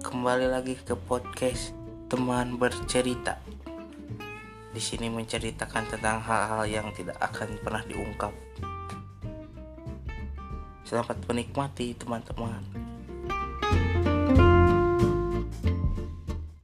kembali lagi ke podcast teman bercerita. Di sini menceritakan tentang hal-hal yang tidak akan pernah diungkap. Selamat menikmati teman-teman.